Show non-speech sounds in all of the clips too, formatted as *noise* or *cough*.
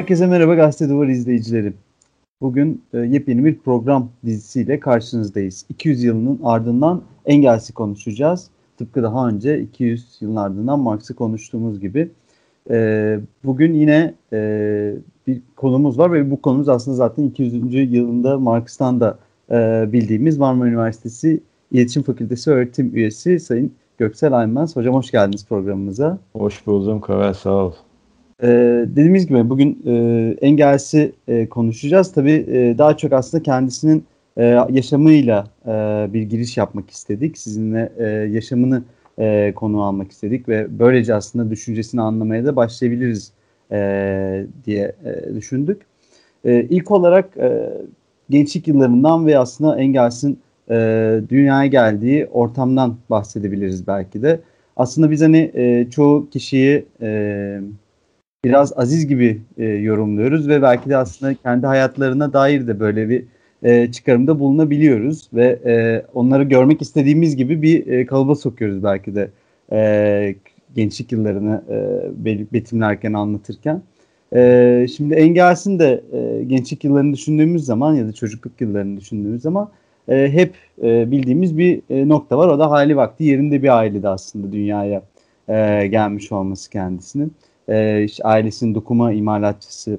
Herkese merhaba Gazete Duvar izleyicileri. Bugün e, yepyeni bir program dizisiyle karşınızdayız. 200 yılının ardından Engels'i konuşacağız. Tıpkı daha önce 200 yılın ardından Marx'ı konuştuğumuz gibi. E, bugün yine e, bir konumuz var ve bu konumuz aslında zaten 200. yılında Marx'tan da e, bildiğimiz Marmara Üniversitesi İletişim Fakültesi öğretim üyesi Sayın Göksel Aymaz. Hocam hoş geldiniz programımıza. Hoş buldum Kavel sağ ol. Ee, dediğimiz gibi bugün e, Engels'i e, konuşacağız. Tabii e, daha çok aslında kendisinin e, yaşamıyla e, bir giriş yapmak istedik. Sizinle e, yaşamını e, konu almak istedik ve böylece aslında düşüncesini anlamaya da başlayabiliriz e, diye e, düşündük. E, ilk olarak e, gençlik yıllarından ve aslında Engels'in e, dünyaya geldiği ortamdan bahsedebiliriz belki de. Aslında biz hani e, çoğu kişiyi e, biraz aziz gibi e, yorumluyoruz ve belki de aslında kendi hayatlarına dair de böyle bir e, çıkarımda bulunabiliyoruz ve e, onları görmek istediğimiz gibi bir e, kalıba sokuyoruz belki de e, gençlik yıllarını e, betimlerken anlatırken. E, şimdi Engels'in de e, gençlik yıllarını düşündüğümüz zaman ya da çocukluk yıllarını düşündüğümüz zaman e, hep e, bildiğimiz bir e, nokta var. O da hali vakti yerinde bir ailede aslında dünyaya e, gelmiş olması kendisinin. E, işte ailesinin dokuma imalatçısı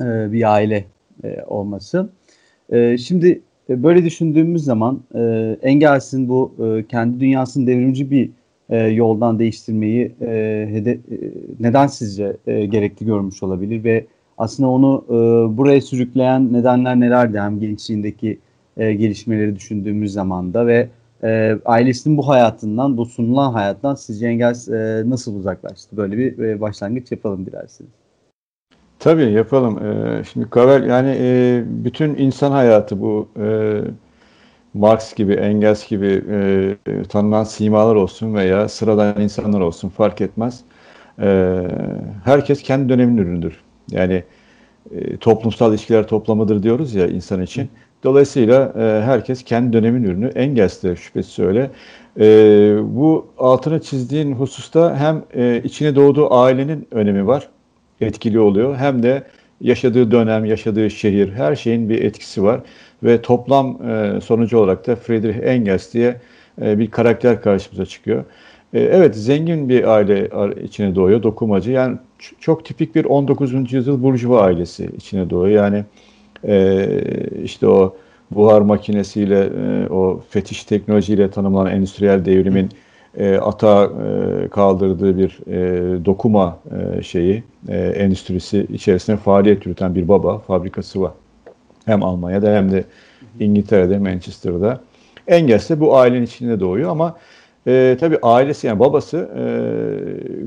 e, bir aile e, olması. E, şimdi e, böyle düşündüğümüz zaman e, Engels'in bu e, kendi dünyasını devrimci bir e, yoldan değiştirmeyi e, hede, e, neden sizce e, gerekli görmüş olabilir ve aslında onu e, buraya sürükleyen nedenler nelerdi hem gençliğindeki e, gelişmeleri düşündüğümüz zamanda ve e, ailesinin bu hayatından, bu sunulan hayattan sizce Engels e, nasıl uzaklaştı? Böyle bir e, başlangıç yapalım dilerseniz. Tabii yapalım. Ee, şimdi Kavel yani e, bütün insan hayatı bu e, Marx gibi, Engels gibi e, tanınan simalar olsun veya sıradan insanlar olsun fark etmez. E, herkes kendi dönemin ürünüdür. Yani e, toplumsal ilişkiler toplamıdır diyoruz ya insan için. Dolayısıyla e, herkes kendi dönemin ürünü. Engels de şüphesiz öyle. E, bu altını çizdiğin hususta hem e, içine doğduğu ailenin önemi var, etkili oluyor. Hem de yaşadığı dönem, yaşadığı şehir, her şeyin bir etkisi var. Ve toplam e, sonucu olarak da Friedrich Engels diye e, bir karakter karşımıza çıkıyor. E, evet, zengin bir aile içine doğuyor, dokumacı. Yani çok tipik bir 19. yüzyıl burjuva ailesi içine doğuyor. Yani e, işte o buhar makinesiyle, e, o fetiş teknolojiyle tanımlanan endüstriyel devrimin e, ata e, kaldırdığı bir e, dokuma e, şeyi, e, endüstrisi içerisinde faaliyet yürüten bir baba fabrikası var. Hem Almanya'da hem de İngiltere'de, Manchester'da. Engels de bu ailenin içinde doğuyor ama e, tabii ailesi yani babası e,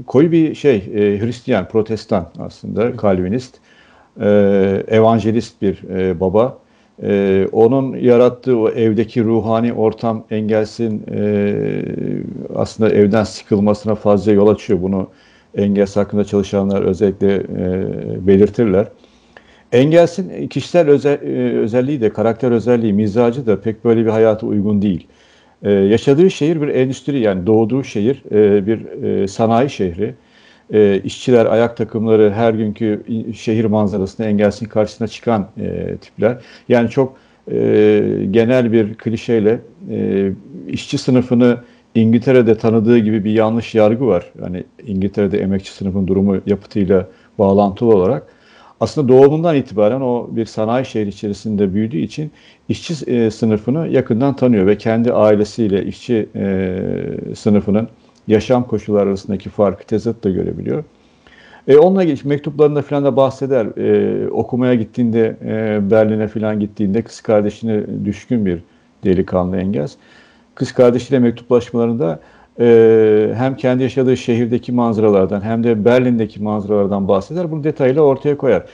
koyu bir şey, e, Hristiyan, Protestan aslında, Kalvinist e, evangelist bir e, baba. E, onun yarattığı o evdeki ruhani ortam engelsin e, aslında evden sıkılmasına fazla yol açıyor. Bunu Engels hakkında çalışanlar özellikle e, belirtirler. Engels'in kişisel özel, e, özelliği de, karakter özelliği, mizacı da pek böyle bir hayata uygun değil. Ee, yaşadığı şehir bir endüstri yani doğduğu şehir e, bir e, sanayi şehri e, işçiler, ayak takımları her günkü şehir manzarasında engelsin karşısına çıkan e, tipler. Yani çok e, genel bir klişeyle e, işçi sınıfını İngiltere'de tanıdığı gibi bir yanlış yargı var. Yani İngiltere'de emekçi sınıfın durumu yapıtıyla bağlantılı olarak. Aslında doğumundan itibaren o bir sanayi şehri içerisinde büyüdüğü için işçi e, sınıfını yakından tanıyor ve kendi ailesiyle işçi e, sınıfının yaşam koşulları arasındaki farkı tezat da görebiliyor. E, onunla ilgili mektuplarında falan da bahseder. E, okumaya gittiğinde, e, Berlin'e falan gittiğinde kız kardeşine düşkün bir delikanlı Engels. Kız kardeşiyle mektuplaşmalarında e, hem kendi yaşadığı şehirdeki manzaralardan hem de Berlin'deki manzaralardan bahseder. Bunu detaylı ortaya koyar.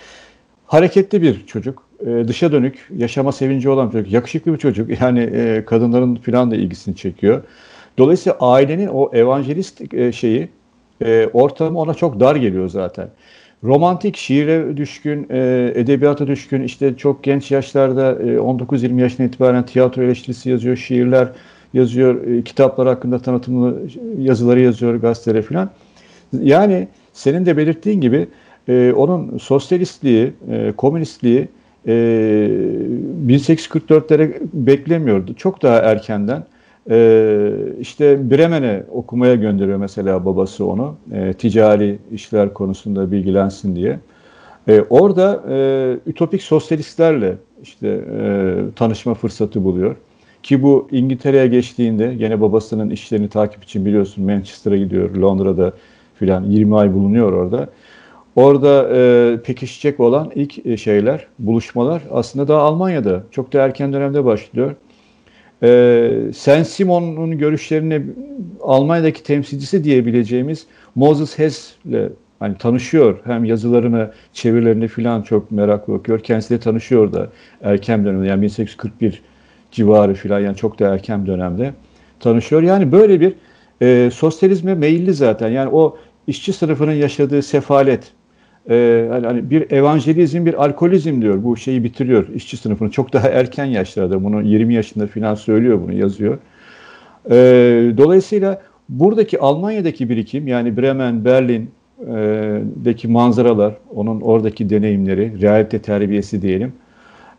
Hareketli bir çocuk, e, dışa dönük, yaşama sevinci olan bir çocuk, yakışıklı bir çocuk. Yani e, kadınların falan da ilgisini çekiyor. Dolayısıyla ailenin o evangelist e, şeyi e, ortamı ona çok dar geliyor zaten. Romantik, şiire düşkün, e, edebiyata düşkün, işte çok genç yaşlarda 19-20 yaşına itibaren tiyatro eleştirisi yazıyor, şiirler yazıyor, kitaplar hakkında tanıtımlı yazıları yazıyor gazetelere falan. Yani senin de belirttiğin gibi onun sosyalistliği, e, komünistliği e, 1844'lere beklemiyordu. Çok daha erkenden e, işte Bremen'e okumaya gönderiyor mesela babası onu. E, ticari işler konusunda bilgilensin diye. E, orada e, ütopik sosyalistlerle işte e, tanışma fırsatı buluyor. Ki bu İngiltere'ye geçtiğinde gene babasının işlerini takip için biliyorsun Manchester'a gidiyor, Londra'da filan 20 ay bulunuyor orada. Orada e, pekişecek olan ilk e, şeyler, buluşmalar aslında daha Almanya'da çok da erken dönemde başlıyor. E, Saint Simon'un görüşlerini Almanya'daki temsilcisi diyebileceğimiz Moses Hess ile hani tanışıyor. Hem yazılarını, çevirilerini filan çok meraklı okuyor. Kendisi de tanışıyor da erken dönemde yani 1841 civarı filan yani çok da erken dönemde tanışıyor. Yani böyle bir e, sosyalizme meyilli zaten. Yani o işçi sınıfının yaşadığı sefalet, e, hani bir evangelizm, bir alkolizm diyor. Bu şeyi bitiriyor işçi sınıfını. Çok daha erken yaşlarda bunu 20 yaşında filan söylüyor bunu yazıyor. E, dolayısıyla buradaki Almanya'daki birikim yani Bremen, Berlin, deki manzaralar, onun oradaki deneyimleri, realite terbiyesi diyelim.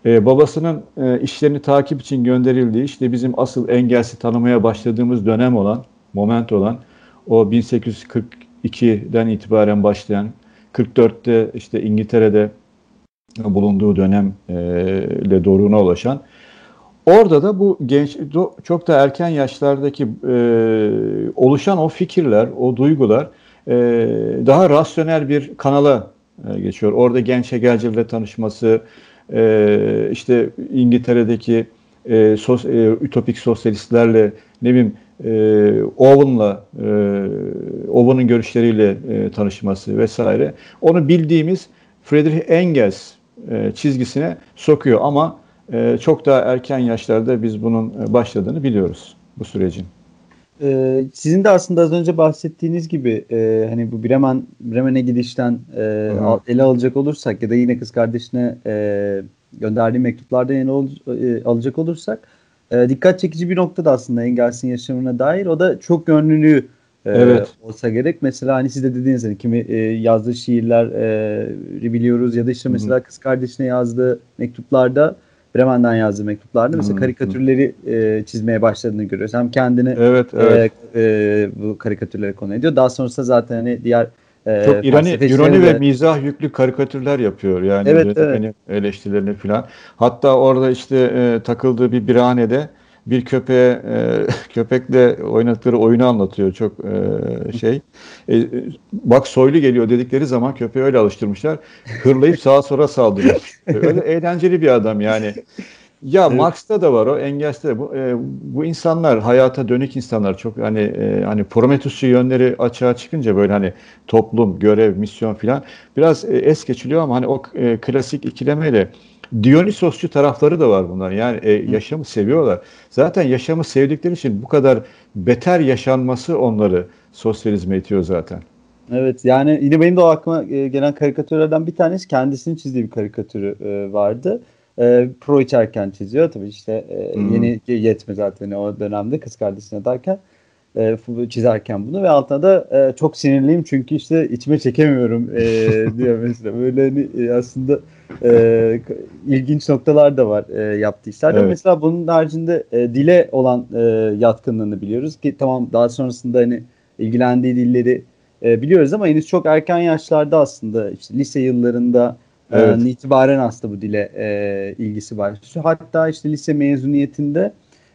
E, babasının e, işlerini takip için gönderildiği, işte bizim asıl engelsi tanımaya başladığımız dönem olan, moment olan, o 1842'den itibaren başlayan, 44'te işte İngiltere'de bulunduğu dönemle e, doğruna ulaşan, Orada da bu genç, çok da erken yaşlardaki e, oluşan o fikirler, o duygular e, daha rasyonel bir kanala e, geçiyor. Orada genç Hegelcilerle tanışması, e, işte İngiltere'deki e, sos, e, ütopik sosyalistlerle ne bileyim e, Owen'la e, Owen'ın görüşleriyle e, tanışması vesaire onu bildiğimiz Friedrich Engels e, çizgisine sokuyor ama e, çok daha erken yaşlarda biz bunun başladığını biliyoruz bu sürecin. Ee, sizin de aslında az önce bahsettiğiniz gibi e, hani bu Bremen Bremen'e gidişten e, al, ele alacak olursak ya da yine kız kardeşine e, gönderdiği mektuplardan ele ol, e, alacak olursak e, dikkat çekici bir nokta da aslında Engels'in yaşamına dair o da çok yönlülüğü e, evet. olsa gerek. Mesela hani siz de dediğiniz hani kimi e, yazdığı şiirler e, biliyoruz ya da işte mesela Hı-hı. kız kardeşine yazdığı mektuplarda Bremen'den yazdığı mektuplarda mesela karikatürleri e, çizmeye başladığını görüyoruz. Hem kendini evet, evet. E, e, bu karikatürlere konu ediyor. Daha sonrasında zaten hani diğer e, çok ironi, ironi ve mizah yüklü karikatürler yapıyor yani evet, evet. eleştirilerini falan. Hatta orada işte e, takıldığı bir birhanede bir köpeğe e, *laughs* köpekle oynadıkları oyunu anlatıyor çok e, şey. E, bak soylu geliyor dedikleri zaman köpeği öyle alıştırmışlar. Hırlayıp sağa sola saldırıyor. *laughs* öyle eğlenceli bir adam yani. Ya evet. Marx'ta da var o, Engels'te de bu, e, bu insanlar hayata dönük insanlar çok hani e, hani Prometheus'u yönleri açığa çıkınca böyle hani toplum, görev, misyon filan biraz e, es geçiliyor ama hani o e, klasik ikilemeyle Dionysosçu tarafları da var bunlar. Yani e, yaşamı seviyorlar. Zaten yaşamı sevdikleri için bu kadar beter yaşanması onları sosyalizme itiyor zaten. Evet yani yine benim de o aklıma e, gelen karikatürlerden bir tanesi kendisinin çizdiği bir karikatürü e, vardı. E, pro içerken çiziyor tabii işte e, hmm. yeni yetme zaten o dönemde kız kardeşine derken e, çizerken bunu ve altına da e, çok sinirliyim çünkü işte içime çekemiyorum e, *laughs* diyor mesela. Böyle hani, e, aslında e, ilginç noktalar da var e, yaptığı işlerde. Evet. Mesela bunun haricinde e, dile olan e, yatkınlığını biliyoruz ki tamam daha sonrasında hani ilgilendiği dilleri e, biliyoruz ama henüz çok erken yaşlarda aslında işte lise yıllarında evet. e, itibaren aslında bu dile e, ilgisi başlıyor. Hatta işte lise mezuniyetinde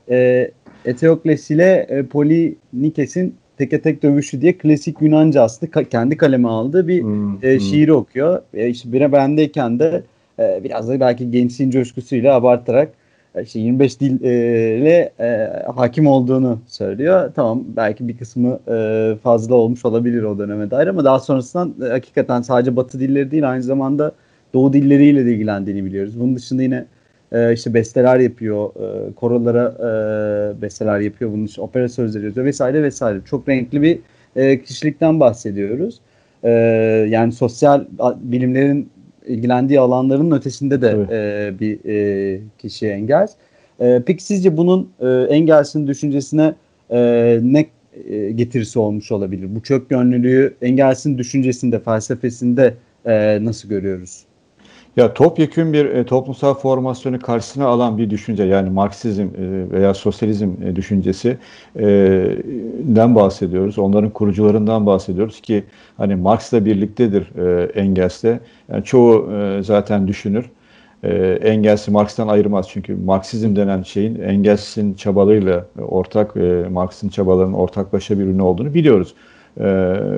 e, Eteokles ile e, Polinikes'in teke tek dövüşü diye klasik Yunanca aslında ka- kendi kaleme aldığı bir hmm, e, hmm. şiiri okuyor. E, işte bire bendeyken de e, biraz da belki gençliğin coşkusuyla abartarak e, işte 25 dil e, e, hakim olduğunu söylüyor. Tamam belki bir kısmı e, fazla olmuş olabilir o döneme dair ama daha sonrasında e, hakikaten sadece batı dilleri değil aynı zamanda doğu dilleriyle de ilgilendiğini biliyoruz. Bunun dışında yine e, işte besteler yapıyor, e, korolara e, besteler yapıyor, bunun için opera sözleri yazıyor vesaire vesaire. Çok renkli bir e, kişilikten bahsediyoruz. E, yani sosyal bilimlerin ilgilendiği alanların ötesinde de evet. e, bir e, kişi Engels. E, peki sizce bunun e, Engels'in düşüncesine e, ne e, getirisi olmuş olabilir? Bu çok yönlülüğü Engels'in düşüncesinde, felsefesinde e, nasıl görüyoruz? Ya topyekün bir e, toplumsal formasyonu karşısına alan bir düşünce yani Marksizm e, veya sosyalizm e, düşüncesinden bahsediyoruz. Onların kurucularından bahsediyoruz ki hani Marx'la birliktedir e, Engels'te. Yani çoğu e, zaten düşünür. E, Engels'i Marx'tan ayırmaz çünkü Marksizm denen şeyin Engels'in çabalarıyla e, ortak e, Marx'ın çabalarının ortaklaşa bir ürünü olduğunu biliyoruz. E,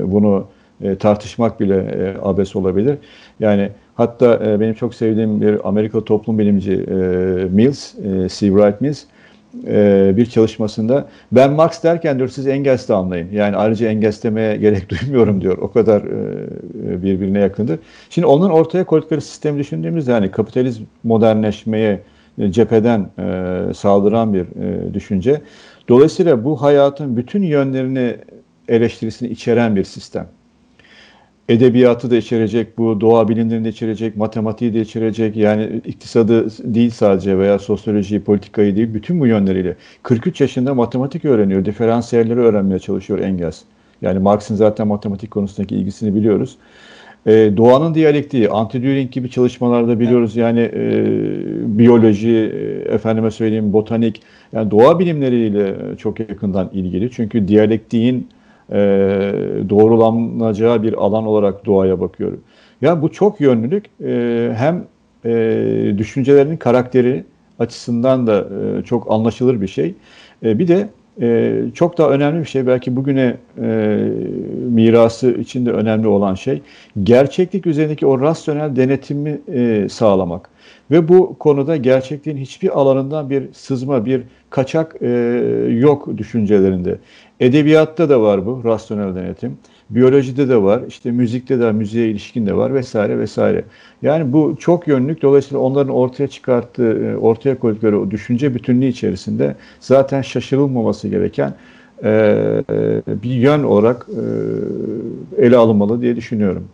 bunu e, tartışmak bile e, abes olabilir. Yani hatta e, benim çok sevdiğim bir Amerika toplum bilimci e, Mills, e, C. Wright Mills e, bir çalışmasında ben Marx derken diyor siz Engels'te anlayın. Yani ayrıca Engels demeye *laughs* gerek duymuyorum diyor. O kadar e, birbirine yakındır. Şimdi onun ortaya koydukları sistemi düşündüğümüzde yani kapitalizm modernleşmeye e, cepheden e, saldıran bir e, düşünce. Dolayısıyla bu hayatın bütün yönlerini eleştirisini içeren bir sistem edebiyatı da içerecek, bu doğa bilimlerini de içerecek, matematiği de içerecek. Yani iktisadı değil sadece veya sosyolojiyi, politikayı değil, bütün bu yönleriyle. 43 yaşında matematik öğreniyor, diferansiyelleri öğrenmeye çalışıyor Engels. Yani Marx'ın zaten matematik konusundaki ilgisini biliyoruz. E, doğanın diyalektiği, anti-Düring gibi çalışmalarda biliyoruz yani e, biyoloji, e, efendime söyleyeyim botanik, yani doğa bilimleriyle çok yakından ilgili. Çünkü diyalektiğin e, doğrulanacağı bir alan olarak doğaya bakıyorum. Ya bu çok yönlülük e, hem e, düşüncelerinin karakteri açısından da e, çok anlaşılır bir şey. E, bir de e, çok daha önemli bir şey belki bugüne e, mirası içinde önemli olan şey gerçeklik üzerindeki o rasyonel denetimi e, sağlamak. Ve bu konuda gerçekliğin hiçbir alanından bir sızma, bir kaçak e, yok düşüncelerinde. Edebiyatta da var bu rasyonel denetim. Biyolojide de var, işte müzikte de, müziğe ilişkin de var vesaire vesaire. Yani bu çok yönlük. Dolayısıyla onların ortaya çıkarttığı, e, ortaya koydukları o düşünce bütünlüğü içerisinde zaten şaşırılmaması gereken e, e, bir yön olarak e, ele alınmalı diye düşünüyorum.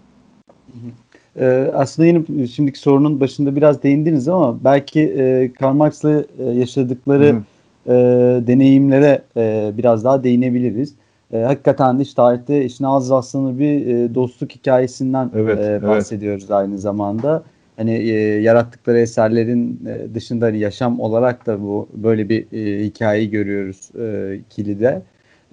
Ee, aslında yine şimdiki sorunun başında biraz değindiniz ama belki e, Karl Marx'la e, yaşadıkları Hı e, deneyimlere e, biraz daha değinebiliriz. E, hakikaten işte tarihte işin az rastlanır bir e, dostluk hikayesinden evet, e, bahsediyoruz evet. aynı zamanda. Hani e, yarattıkları eserlerin e, dışında hani yaşam olarak da bu böyle bir e, hikayeyi görüyoruz e, kilide.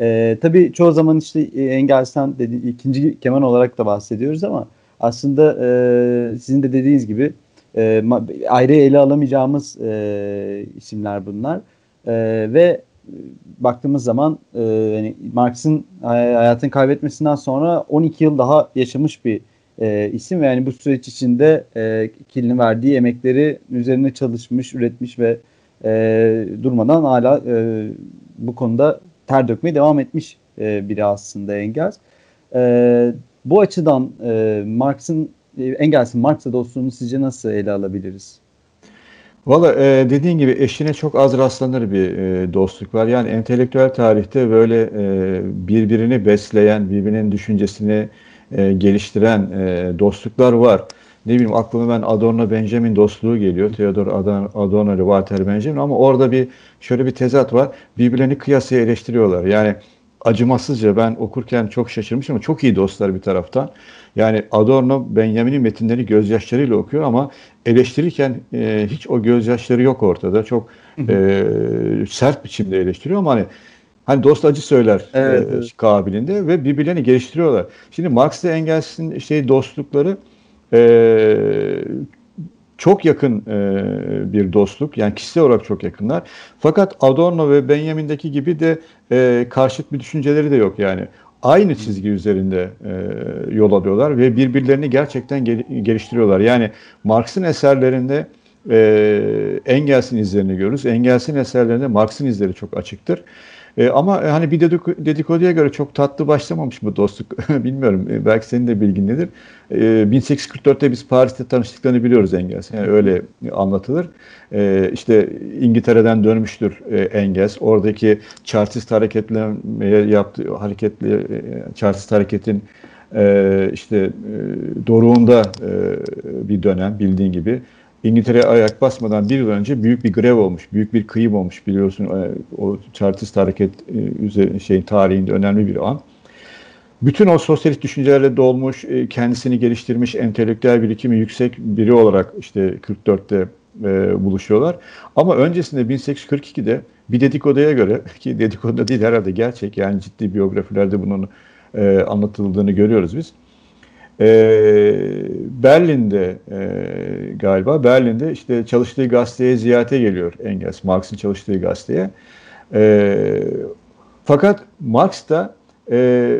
E, tabii çoğu zaman işte e, Engels'ten dedi, ikinci keman olarak da bahsediyoruz ama aslında e, sizin de dediğiniz gibi e, ayrı ele alamayacağımız e, isimler bunlar. E, ve baktığımız zaman e, yani Marx'ın hayatını kaybetmesinden sonra 12 yıl daha yaşamış bir e, isim ve yani bu süreç içinde e, Kil'in verdiği emekleri üzerine çalışmış, üretmiş ve e, durmadan hala e, bu konuda ter dökmeye devam etmiş e, biri aslında Engels. E, bu açıdan e, Marx'ın e, Engels'in Marx'la dostluğunu sizce nasıl ele alabiliriz? Valla e, dediğin gibi eşine çok az rastlanır bir e, dostluk var. Yani entelektüel tarihte böyle e, birbirini besleyen, birbirinin düşüncesini e, geliştiren e, dostluklar var. Ne bileyim aklıma ben Adorno Benjamin dostluğu geliyor. Theodor Adorno ile Walter Benjamin ama orada bir şöyle bir tezat var. Birbirlerini kıyasıya eleştiriyorlar. Yani acımasızca ben okurken çok şaşırmışım ama çok iyi dostlar bir taraftan. Yani Adorno Benjamin'in metinleri gözyaşlarıyla okuyor ama eleştirirken e, hiç o gözyaşları yok ortada. Çok e, sert biçimde eleştiriyor ama hani Hani dost acı söyler evet, e, evet. kabilinde ve birbirlerini geliştiriyorlar. Şimdi Marx ile Engels'in şey dostlukları e, çok yakın e, bir dostluk. Yani kişisel olarak çok yakınlar. Fakat Adorno ve Benjamin'deki gibi de e, karşıt bir düşünceleri de yok yani. Aynı çizgi üzerinde e, yol alıyorlar ve birbirlerini gerçekten gel geliştiriyorlar. Yani Marx'ın eserlerinde e, Engels'in izlerini görürüz. Engels'in eserlerinde Marx'ın izleri çok açıktır. E, ama e, hani bir dedikoduya göre çok tatlı başlamamış bu dostluk. *laughs* Bilmiyorum. E, belki senin de bilgin nedir? E, 1844'te biz Paris'te tanıştıklarını biliyoruz Engels. Yani öyle anlatılır. E, işte İngiltere'den dönmüştür e, Engels. Oradaki Chartist hareketlemeye yaptığı hareketli e, Chartist hareketin e, işte e, doruğunda e, bir dönem bildiğin gibi. İngiltere'ye ayak basmadan bir yıl önce büyük bir grev olmuş, büyük bir kıyım olmuş biliyorsun e, o Chartist hareket e, şeyin tarihinde önemli bir an. bütün o sosyalist düşüncelerle dolmuş, e, kendisini geliştirmiş, entelektüel birikimi yüksek biri olarak işte 44'te e, buluşuyorlar. Ama öncesinde 1842'de bir dedikoduya göre *laughs* ki dedikodu değil herhalde gerçek yani ciddi biyografilerde bunun e, anlatıldığını görüyoruz biz. E, Berlin'de e, galiba Berlin'de işte çalıştığı gazeteye ziyarete geliyor Engels, Marx'ın çalıştığı gazeteye. E, fakat Marx da e,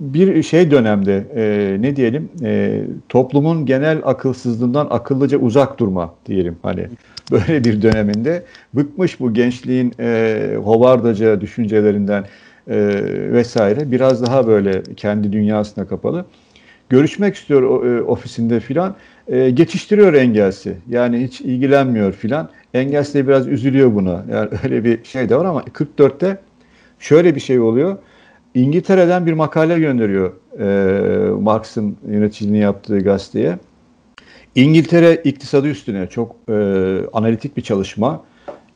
bir şey dönemde e, ne diyelim e, toplumun genel akılsızlığından akıllıca uzak durma diyelim hani böyle bir döneminde bıkmış bu gençliğin e, hovardaca düşüncelerinden e, vesaire biraz daha böyle kendi dünyasına kapalı görüşmek istiyor e, ofisinde filan e, geçiştiriyor Engels'i yani hiç ilgilenmiyor filan Engels de biraz üzülüyor buna yani *laughs* öyle bir şey de var ama 44'te şöyle bir şey oluyor İngiltere'den bir makale gönderiyor e, Marx'ın yöneticiliğini yaptığı gazeteye. İngiltere iktisadı üstüne çok e, analitik bir çalışma.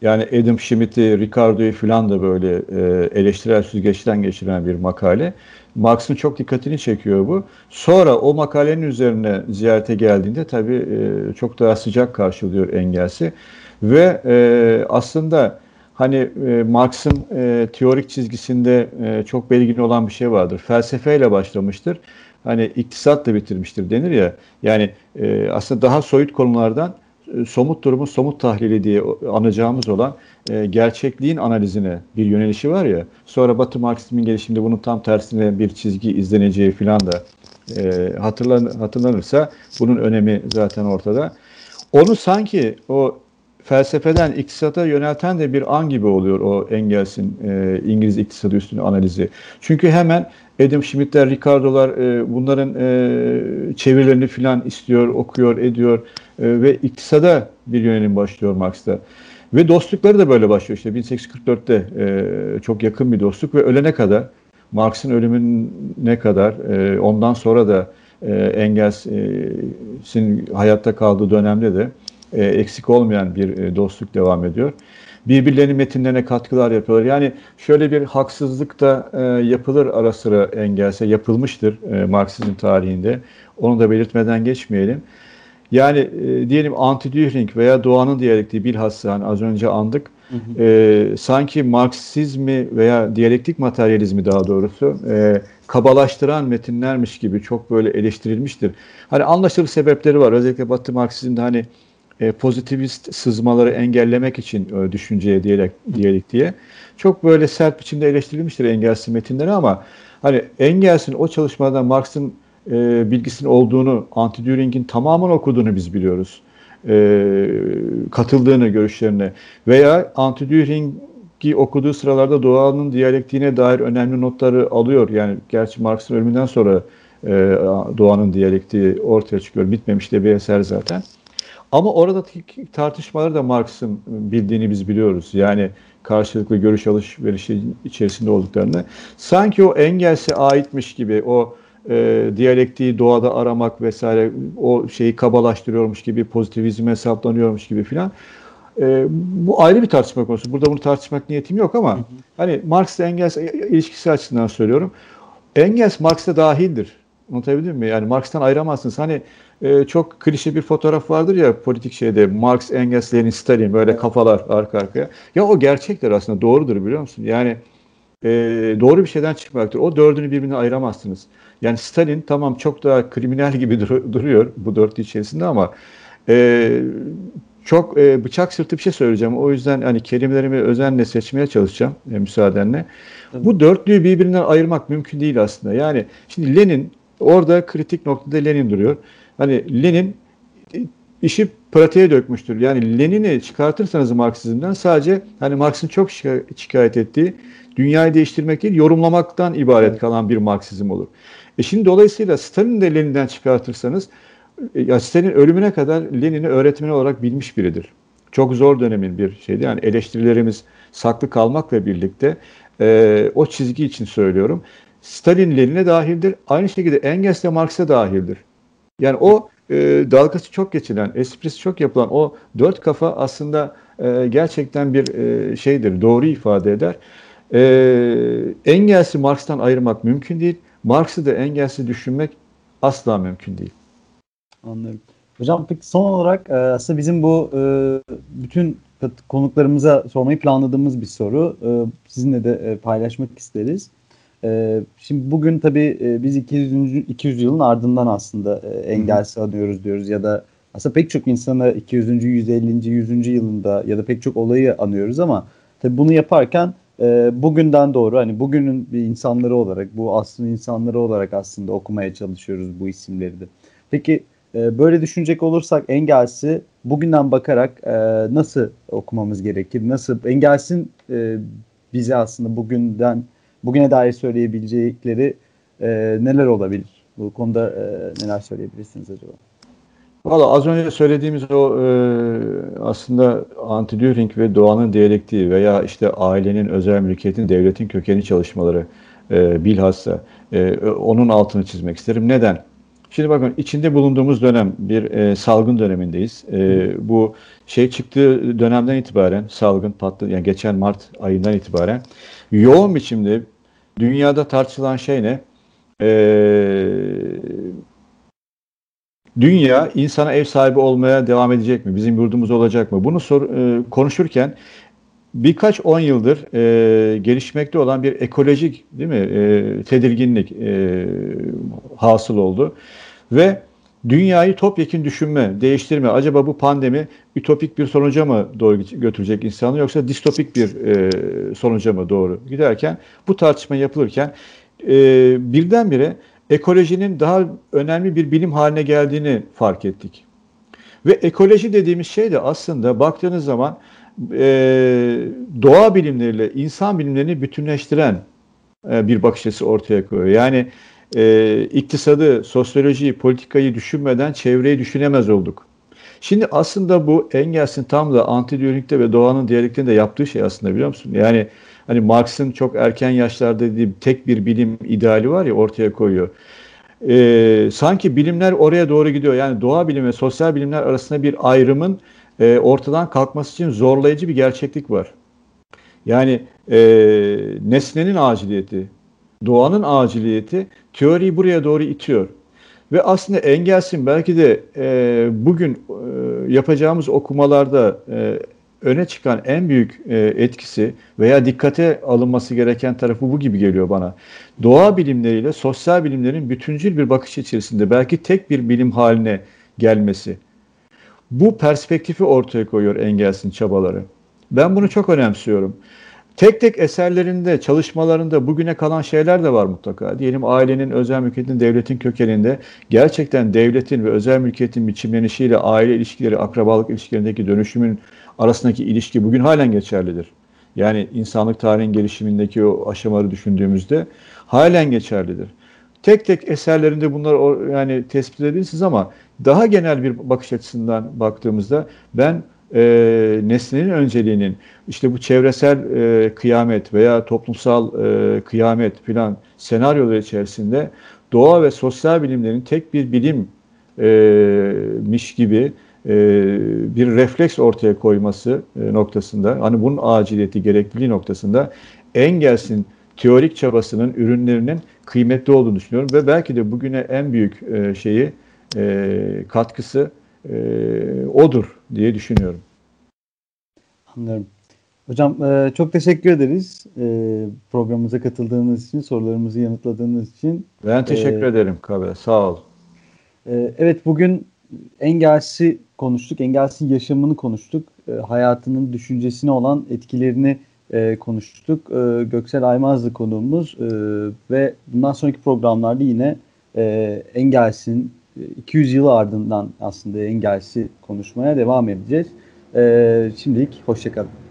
Yani Adam Smith'i, Ricardo'yu falan da böyle e, eleştirel süzgeçten geçiren bir makale. Marx'ın çok dikkatini çekiyor bu. Sonra o makalenin üzerine ziyarete geldiğinde tabii e, çok daha sıcak karşılıyor Engels'i. Ve e, aslında Hani e, Marx'ın e, teorik çizgisinde e, çok belirgin olan bir şey vardır. Felsefeyle başlamıştır. Hani iktisat da bitirmiştir denir ya. Yani e, aslında daha soyut konulardan somut durumun somut tahlili diye anacağımız olan e, gerçekliğin analizine bir yönelişi var ya. Sonra Batı Marksizmin gelişiminde bunun tam tersine bir çizgi izleneceği filan da e, hatırlan, hatırlanırsa bunun önemi zaten ortada. Onu sanki o felsefeden iktisata yönelten de bir an gibi oluyor o Engels'in e, İngiliz iktisadı üstüne analizi. Çünkü hemen Adam Smith'ler, Ricardo'lar e, bunların e, çevirilerini filan istiyor, okuyor, ediyor e, ve iktisada bir yönelim başlıyor Marx'ta. Ve dostlukları da böyle başlıyor işte 1844'te e, çok yakın bir dostluk ve ölene kadar Marx'ın ölümüne kadar e, ondan sonra da e, Engels'in hayatta kaldığı dönemde de e, eksik olmayan bir e, dostluk devam ediyor. Birbirlerinin metinlerine katkılar yapıyorlar. Yani şöyle bir haksızlık da e, yapılır ara sıra Engels'e yapılmıştır e, Marksizm tarihinde. Onu da belirtmeden geçmeyelim. Yani e, diyelim anti-Dühring veya doğanın diyalektiği bilhassa hani az önce andık. Hı hı. E, sanki Marksizmi veya diyalektik materyalizmi daha doğrusu e, kabalaştıran metinlermiş gibi çok böyle eleştirilmiştir. Hani anlaşılır sebepleri var. Özellikle Batı Marksizm'de hani e, pozitivist sızmaları engellemek için e, düşünceye diyerek, diyerek diye çok böyle sert biçimde eleştirilmiştir Engels'in metinleri ama hani Engels'in o çalışmada Marx'ın e, bilgisinin olduğunu, anti-Düring'in tamamen okuduğunu biz biliyoruz. E, katıldığını görüşlerine veya anti-Düring'i okuduğu sıralarda doğanın diyalektiğine dair önemli notları alıyor. Yani gerçi Marx'ın ölümünden sonra e, doğanın diyalektiği ortaya çıkıyor. Bitmemiş de bir eser zaten. Ama oradaki tartışmaları da Marx'ın bildiğini biz biliyoruz. Yani karşılıklı görüş alışverişi içerisinde olduklarını. Sanki o Engels'e aitmiş gibi o e, diyalektiği doğada aramak vesaire o şeyi kabalaştırıyormuş gibi pozitivizme hesaplanıyormuş gibi filan. E, bu ayrı bir tartışma konusu. Burada bunu tartışmak niyetim yok ama hı hı. hani Marx ile Engels ilişkisi açısından söylüyorum. Engels Marx'ta dahildir. Anlatabildim mi? Yani Marx'tan ayıramazsınız. Hani e, çok klişe bir fotoğraf vardır ya politik şeyde Marx, Engels, Lenin, Stalin böyle kafalar arka arkaya. Ya o gerçekler aslında doğrudur biliyor musun? Yani e, doğru bir şeyden çıkmaktır. O dördünü birbirine ayıramazsınız. Yani Stalin tamam çok daha kriminal gibi *laughs* dur- duruyor bu dörtlü içerisinde ama e, çok e, bıçak sırtı bir şey söyleyeceğim. O yüzden hani kelimelerimi özenle seçmeye çalışacağım e, müsaadenle. Tabii. Bu dörtlüyü birbirinden ayırmak mümkün değil aslında. Yani şimdi Lenin orada kritik noktada Lenin duruyor. Hani Lenin işi pratiğe dökmüştür. Yani Lenin'i çıkartırsanız Marksizmden sadece hani Marx'ın çok şikayet ettiği dünyayı değiştirmek değil yorumlamaktan ibaret kalan bir Marksizm olur. E şimdi dolayısıyla Stalin'i de Lenin'den çıkartırsanız e, ya Stalin ölümüne kadar Lenin'i öğretmeni olarak bilmiş biridir. Çok zor dönemin bir şeydi. Yani eleştirilerimiz saklı kalmakla birlikte e, o çizgi için söylüyorum. Stalin Lenin'e dahildir. Aynı şekilde Engels de Marx'a dahildir. Yani o e, dalgası çok geçilen, esprisi çok yapılan o dört kafa aslında e, gerçekten bir e, şeydir, doğru ifade eder. E, Engels'i Marx'tan ayırmak mümkün değil. Marx'ı da Engels'i düşünmek asla mümkün değil. Anlıyorum. Hocam peki son olarak e, aslında bizim bu e, bütün konuklarımıza sormayı planladığımız bir soru. E, sizinle de paylaşmak isteriz. Şimdi bugün tabii biz 200. 200 yılın ardından aslında engelsi anıyoruz diyoruz ya da aslında pek çok insanı 200. 150. 100. yılında ya da pek çok olayı anıyoruz ama tabii bunu yaparken bugünden doğru hani bugünün bir insanları olarak bu aslında insanları olarak aslında okumaya çalışıyoruz bu isimleri de. Peki e, böyle düşünecek olursak Engels'i bugünden bakarak e, nasıl okumamız gerekir? Nasıl Engels'in e, bize aslında bugünden bugüne dair söyleyebilecekleri e, neler olabilir? Bu konuda e, neler söyleyebilirsiniz acaba? Valla az önce söylediğimiz o e, aslında anti-Düring ve doğanın diyalektiği veya işte ailenin, özel mülkiyetin, devletin kökeni çalışmaları e, bilhassa e, onun altını çizmek isterim. Neden? Şimdi bakın içinde bulunduğumuz dönem bir e, salgın dönemindeyiz. E, bu şey çıktığı dönemden itibaren salgın patladı yani geçen Mart ayından itibaren yoğun biçimde dünyada tartışılan şey ne? E, dünya insana ev sahibi olmaya devam edecek mi? Bizim yurdumuz olacak mı? Bunu sor, e, konuşurken birkaç on yıldır e, gelişmekte olan bir ekolojik değil mi e, tedirginlik e, hasıl oldu ve dünyayı topyekun düşünme, değiştirme. Acaba bu pandemi ütopik bir sonuca mı doğru götürecek insanı yoksa distopik bir e, sonuca mı doğru giderken bu tartışma yapılırken e, birdenbire ekolojinin daha önemli bir bilim haline geldiğini fark ettik. Ve ekoloji dediğimiz şey de aslında baktığınız zaman e, doğa bilimleriyle insan bilimlerini bütünleştiren e, bir bakış açısı ortaya koyuyor. Yani e, iktisadı, sosyolojiyi, politikayı düşünmeden çevreyi düşünemez olduk. Şimdi aslında bu Engels'in tam da antidiyalekte ve doğanın diyalektiğinde yaptığı şey aslında biliyor musun? Yani hani Marx'ın çok erken yaşlarda dediği tek bir bilim ideali var ya ortaya koyuyor. Ee, sanki bilimler oraya doğru gidiyor. Yani doğa bilimi ve sosyal bilimler arasında bir ayrımın e, ortadan kalkması için zorlayıcı bir gerçeklik var. Yani e, nesnenin aciliyeti, doğanın aciliyeti teoriyi buraya doğru itiyor. Ve aslında Engels'in belki de e, bugün e, yapacağımız okumalarda e, öne çıkan en büyük e, etkisi veya dikkate alınması gereken tarafı bu gibi geliyor bana. Doğa bilimleriyle sosyal bilimlerin bütüncül bir bakış içerisinde belki tek bir bilim haline gelmesi. Bu perspektifi ortaya koyuyor Engels'in çabaları. Ben bunu çok önemsiyorum. Tek tek eserlerinde, çalışmalarında bugüne kalan şeyler de var mutlaka. Diyelim ailenin, özel mülkiyetin, devletin kökeninde gerçekten devletin ve özel mülkiyetin biçimlenişiyle aile ilişkileri, akrabalık ilişkilerindeki dönüşümün arasındaki ilişki bugün halen geçerlidir. Yani insanlık tarihin gelişimindeki o aşamaları düşündüğümüzde halen geçerlidir. Tek tek eserlerinde bunlar yani tespit edilsiz ama daha genel bir bakış açısından baktığımızda ben e, nesnenin önceliğinin işte bu çevresel e, kıyamet veya toplumsal e, kıyamet filan senaryolar içerisinde doğa ve sosyal bilimlerin tek bir bilimmiş e, gibi e, bir refleks ortaya koyması e, noktasında hani bunun aciliyeti gerekliliği noktasında Engels'in teorik çabasının ürünlerinin kıymetli olduğunu düşünüyorum ve belki de bugüne en büyük e, şeyi e, katkısı e, odur diye düşünüyorum. Anlıyorum. Hocam e, çok teşekkür ederiz e, programımıza katıldığınız için, sorularımızı yanıtladığınız için. Ben teşekkür e, ederim Kabe, sağ ol. E, evet bugün Engels'i konuştuk, Engels'in yaşamını konuştuk, e, hayatının düşüncesine olan etkilerini e, konuştuk. E, Göksel Aymazlı konuğumuz e, ve bundan sonraki programlarda yine e, Engels'in 200 yıl ardından aslında Engels'i konuşmaya devam edeceğiz. Ee, şimdilik hoşçakalın.